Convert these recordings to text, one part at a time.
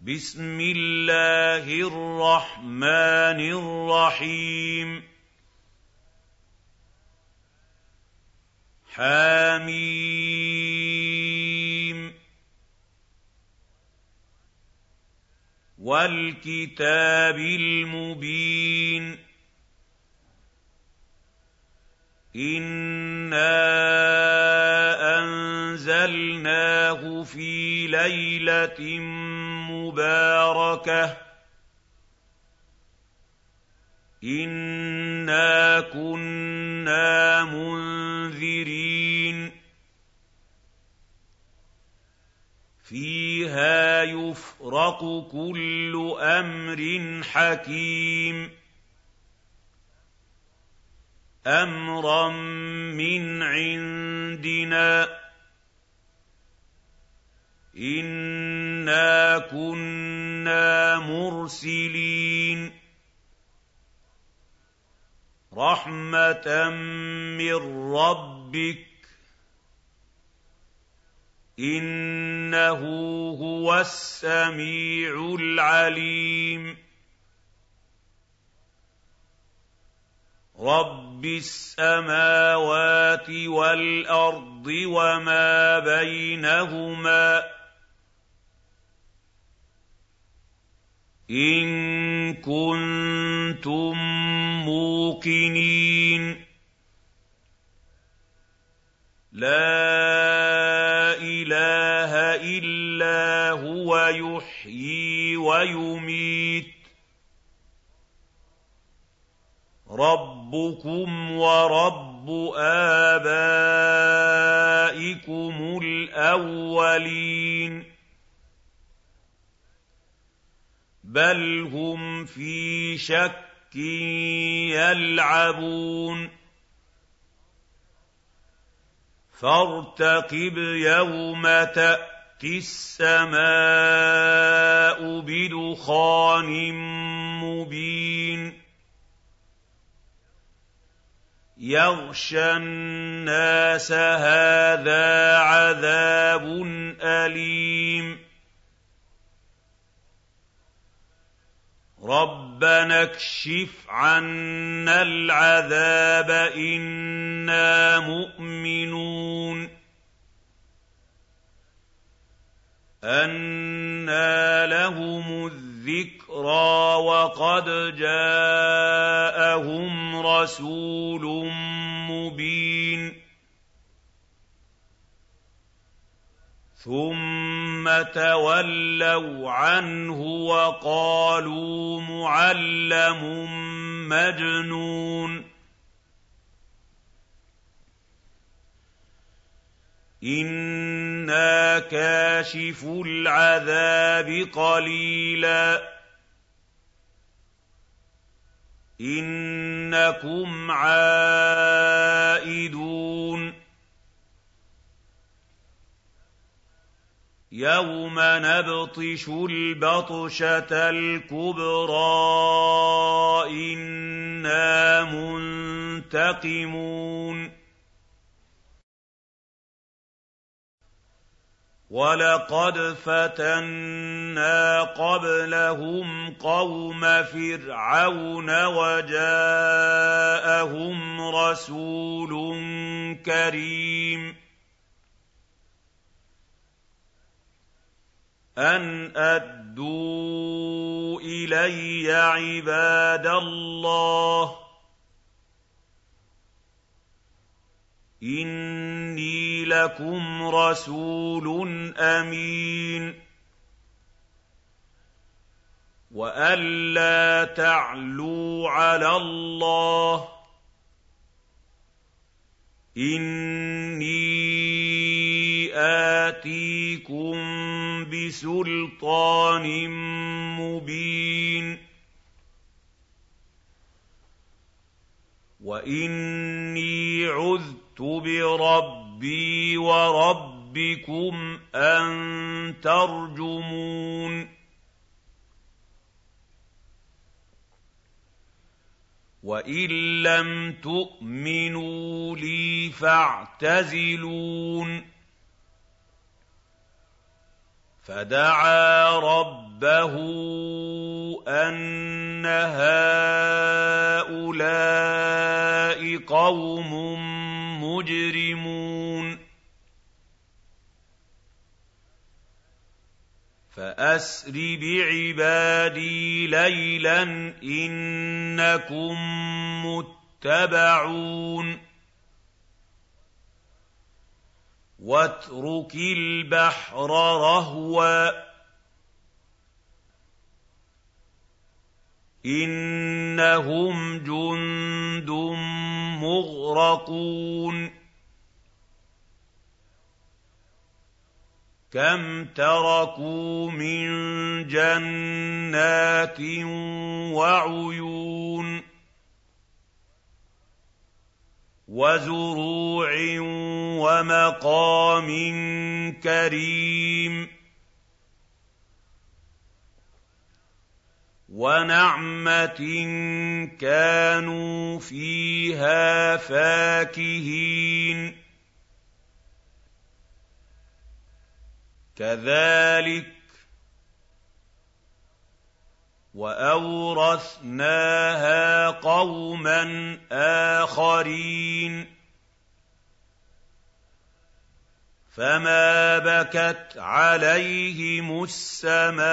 بسم الله الرحمن الرحيم. حميم. والكتاب المبين. انا انزلناه في ليله مباركة. انا كنا منذرين. فيها يفرق كل أمر حكيم. امرا من عندنا. انا كنا مرسلين رحمه من ربك انه هو السميع العليم رب السماوات والارض وما بينهما إِن كُنتُم مُّوقِنِينَ. لَا إِلَٰهَ إِلَّا هُوَ يُحْيِي وَيُمِيتُ. رَبُّكُمْ وَرَبُّ آبَائِكُمُ الْأَوَّلِينَ. بل هم في شك يلعبون فارتقب يوم تاتي السماء بدخان مبين يغشى الناس هذا عذاب اليم رَبَّنَا اكْشِفْ عَنَّا الْعَذَابَ إِنَّا مُؤْمِنُونَ أَنَّىٰ لَهُمُ الذِّكْرَىٰ وَقَدْ جَاءَهُمْ رَسُولٌ مُّبِينٌ ثُمَّ تَوَلَّوْا عَنْهُ وَقَالُوا مُعَلَّمٌ مَّجْنُونٌ. إِنَّا كَاشِفُو الْعَذَابِ قَلِيلًا. إِنَّكُمْ عَائِدُونَ. يَوْمَ نَبْطِشُ الْبَطْشَةَ الْكُبْرَىٰ إِنَّا مُنتَقِمُونَ وَلَقَدْ فَتَنَّا قَبْلَهُمْ قَوْمَ فِرْعَوْنَ وَجَاءَهُمْ رَسُولٌ كَرِيمٌ أَنْ أَدُّوا إِلَيَّ عِبَادَ اللَّهِ ۖ إِنِّي لَكُمْ رَسُولٌ أَمِينٌ وَأَن لَّا تَعْلُوا عَلَى اللَّهِ ۖ إِنِّي آتِيكُم بِسُلْطَانٍ مُّبِينٍ. وَإِنِّي عُذْتُ بِرَبِّي وَرَبِّكُمْ أَن تَرْجُمُونِ. وَإِن لَّمْ تُؤْمِنُوا لِي فَاعْتَزِلُونِ. فَدَعَا رَبَّهُ أَنَّ هَٰؤُلَاءِ قَوْمٌ مُّجْرِمُونَ. فَأَسْرِ بِعِبَادِي لَيْلًا إِنَّكُم مُّتَّبَعُونَ. وَاتْرُكِ الْبَحْرَ رَهْوًا ۖ. إِنَّهُمْ جُندٌ مُّغْرَقُونَ. كَمْ تَرَكُوا مِن جَنَّاتٍ وَعُيُونٍ. وَزُرُوعٍ وَمَقَامٍ كَرِيمٍ. وَنَعْمَةٍ كَانُوا فِيهَا فَاكِهِينَ. كَذَٰلِكَ وَأَوْرَثْنَاهَا قَوْمًا آخَرِينَ فَمَا بَكَتْ عَلَيْهِمُ السَّمَاءُ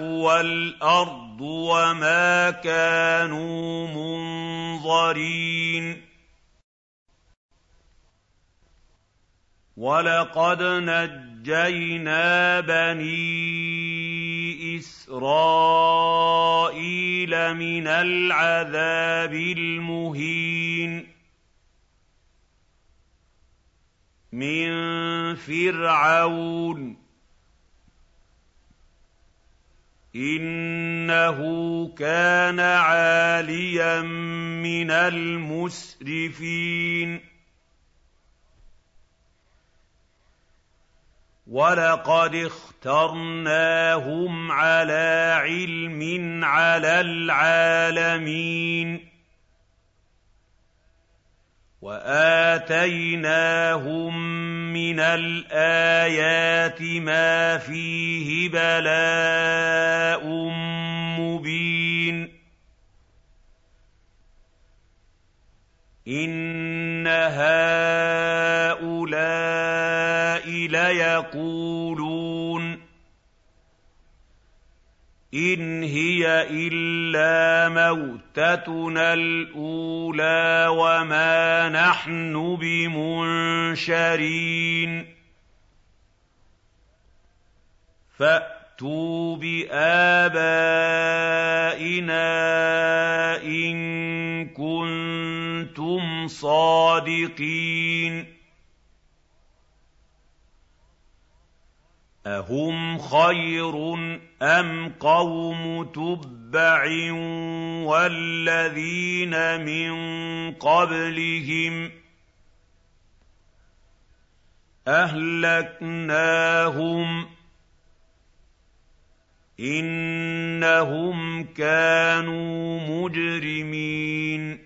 وَالْأَرْضُ وَمَا كَانُوا مُنظَرِينَ وَلَقَدْ نَجَّيْنَا بَنِي إِسْرَائِيلَ مِنَ الْعَذَابِ الْمُهِينِ. مِن فِرْعَوْنَ ۚ. إِنَّهُ كَانَ عَالِيًا مِّنَ الْمُسْرِفِينَ. وَلَقَدِ اخْتَرْنَاهُمْ عَلَىٰ عِلْمٍ عَلَى الْعَالَمِينَ وَآتَيْنَاهُم مِّنَ الْآيَاتِ مَا فِيهِ بَلَاءٌ مُّبِينٌ إِنَّ هَٰؤُلَاءِ لَيَقُولُونَ إِنْ هِيَ إِلَّا مَوْتَتُنَا الْأُولَىٰ وَمَا نَحْنُ بِمُنشَرِينَ. فَأْتُوا بِآبَائِنَا إِن كُنتُمْ صَادِقِينَ. أَهُمْ خَيْرٌ أَمْ قَوْمُ تُبَّعٍ وَالَّذِينَ مِن قَبْلِهِمْ ۚ أَهْلَكْنَاهُمْ ۖ إِنَّهُمْ كَانُوا مُجْرِمِينَ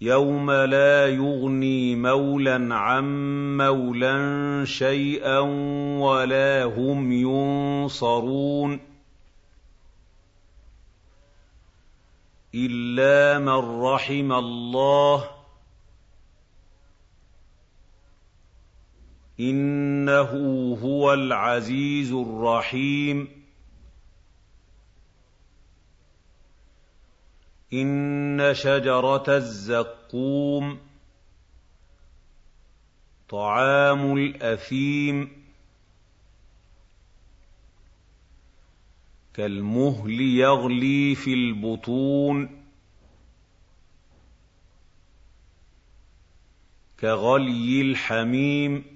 يَوْمَ لَا يُغْنِي مَوْلًى عَن مَّوْلًى شَيْئًا وَلَا هُمْ يُنصَرُونَ إِلَّا مَن رَّحِمَ اللَّهُ ۚ إِنَّهُ هُوَ الْعَزِيزُ الرَّحِيمُ إِنَّ شَجَرَتَ الزَّقُّومِ طَعَامُ الْأَثِيمِ كَالْمُهْلِ يَغْلِي فِي الْبُطُونِ كغلي الحميم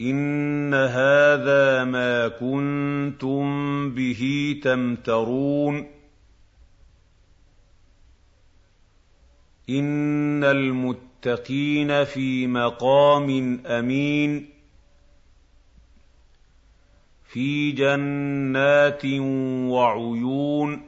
ان هذا ما كنتم به تمترون ان المتقين في مقام امين في جنات وعيون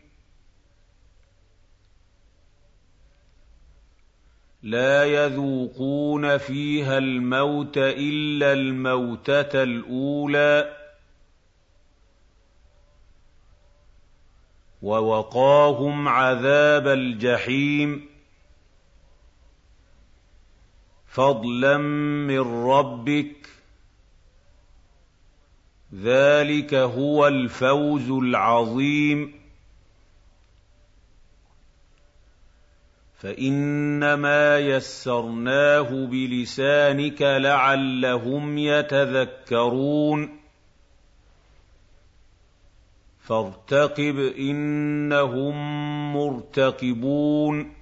لا يذوقون فيها الموت إلا الموتة الأولى. ووقاهم عذاب الجحيم. فضلا من ربك. ذلك هو الفوز العظيم. فإنما يسرناه بلسانك لعلهم يتذكرون. فارتقب إنهم مرتقبون.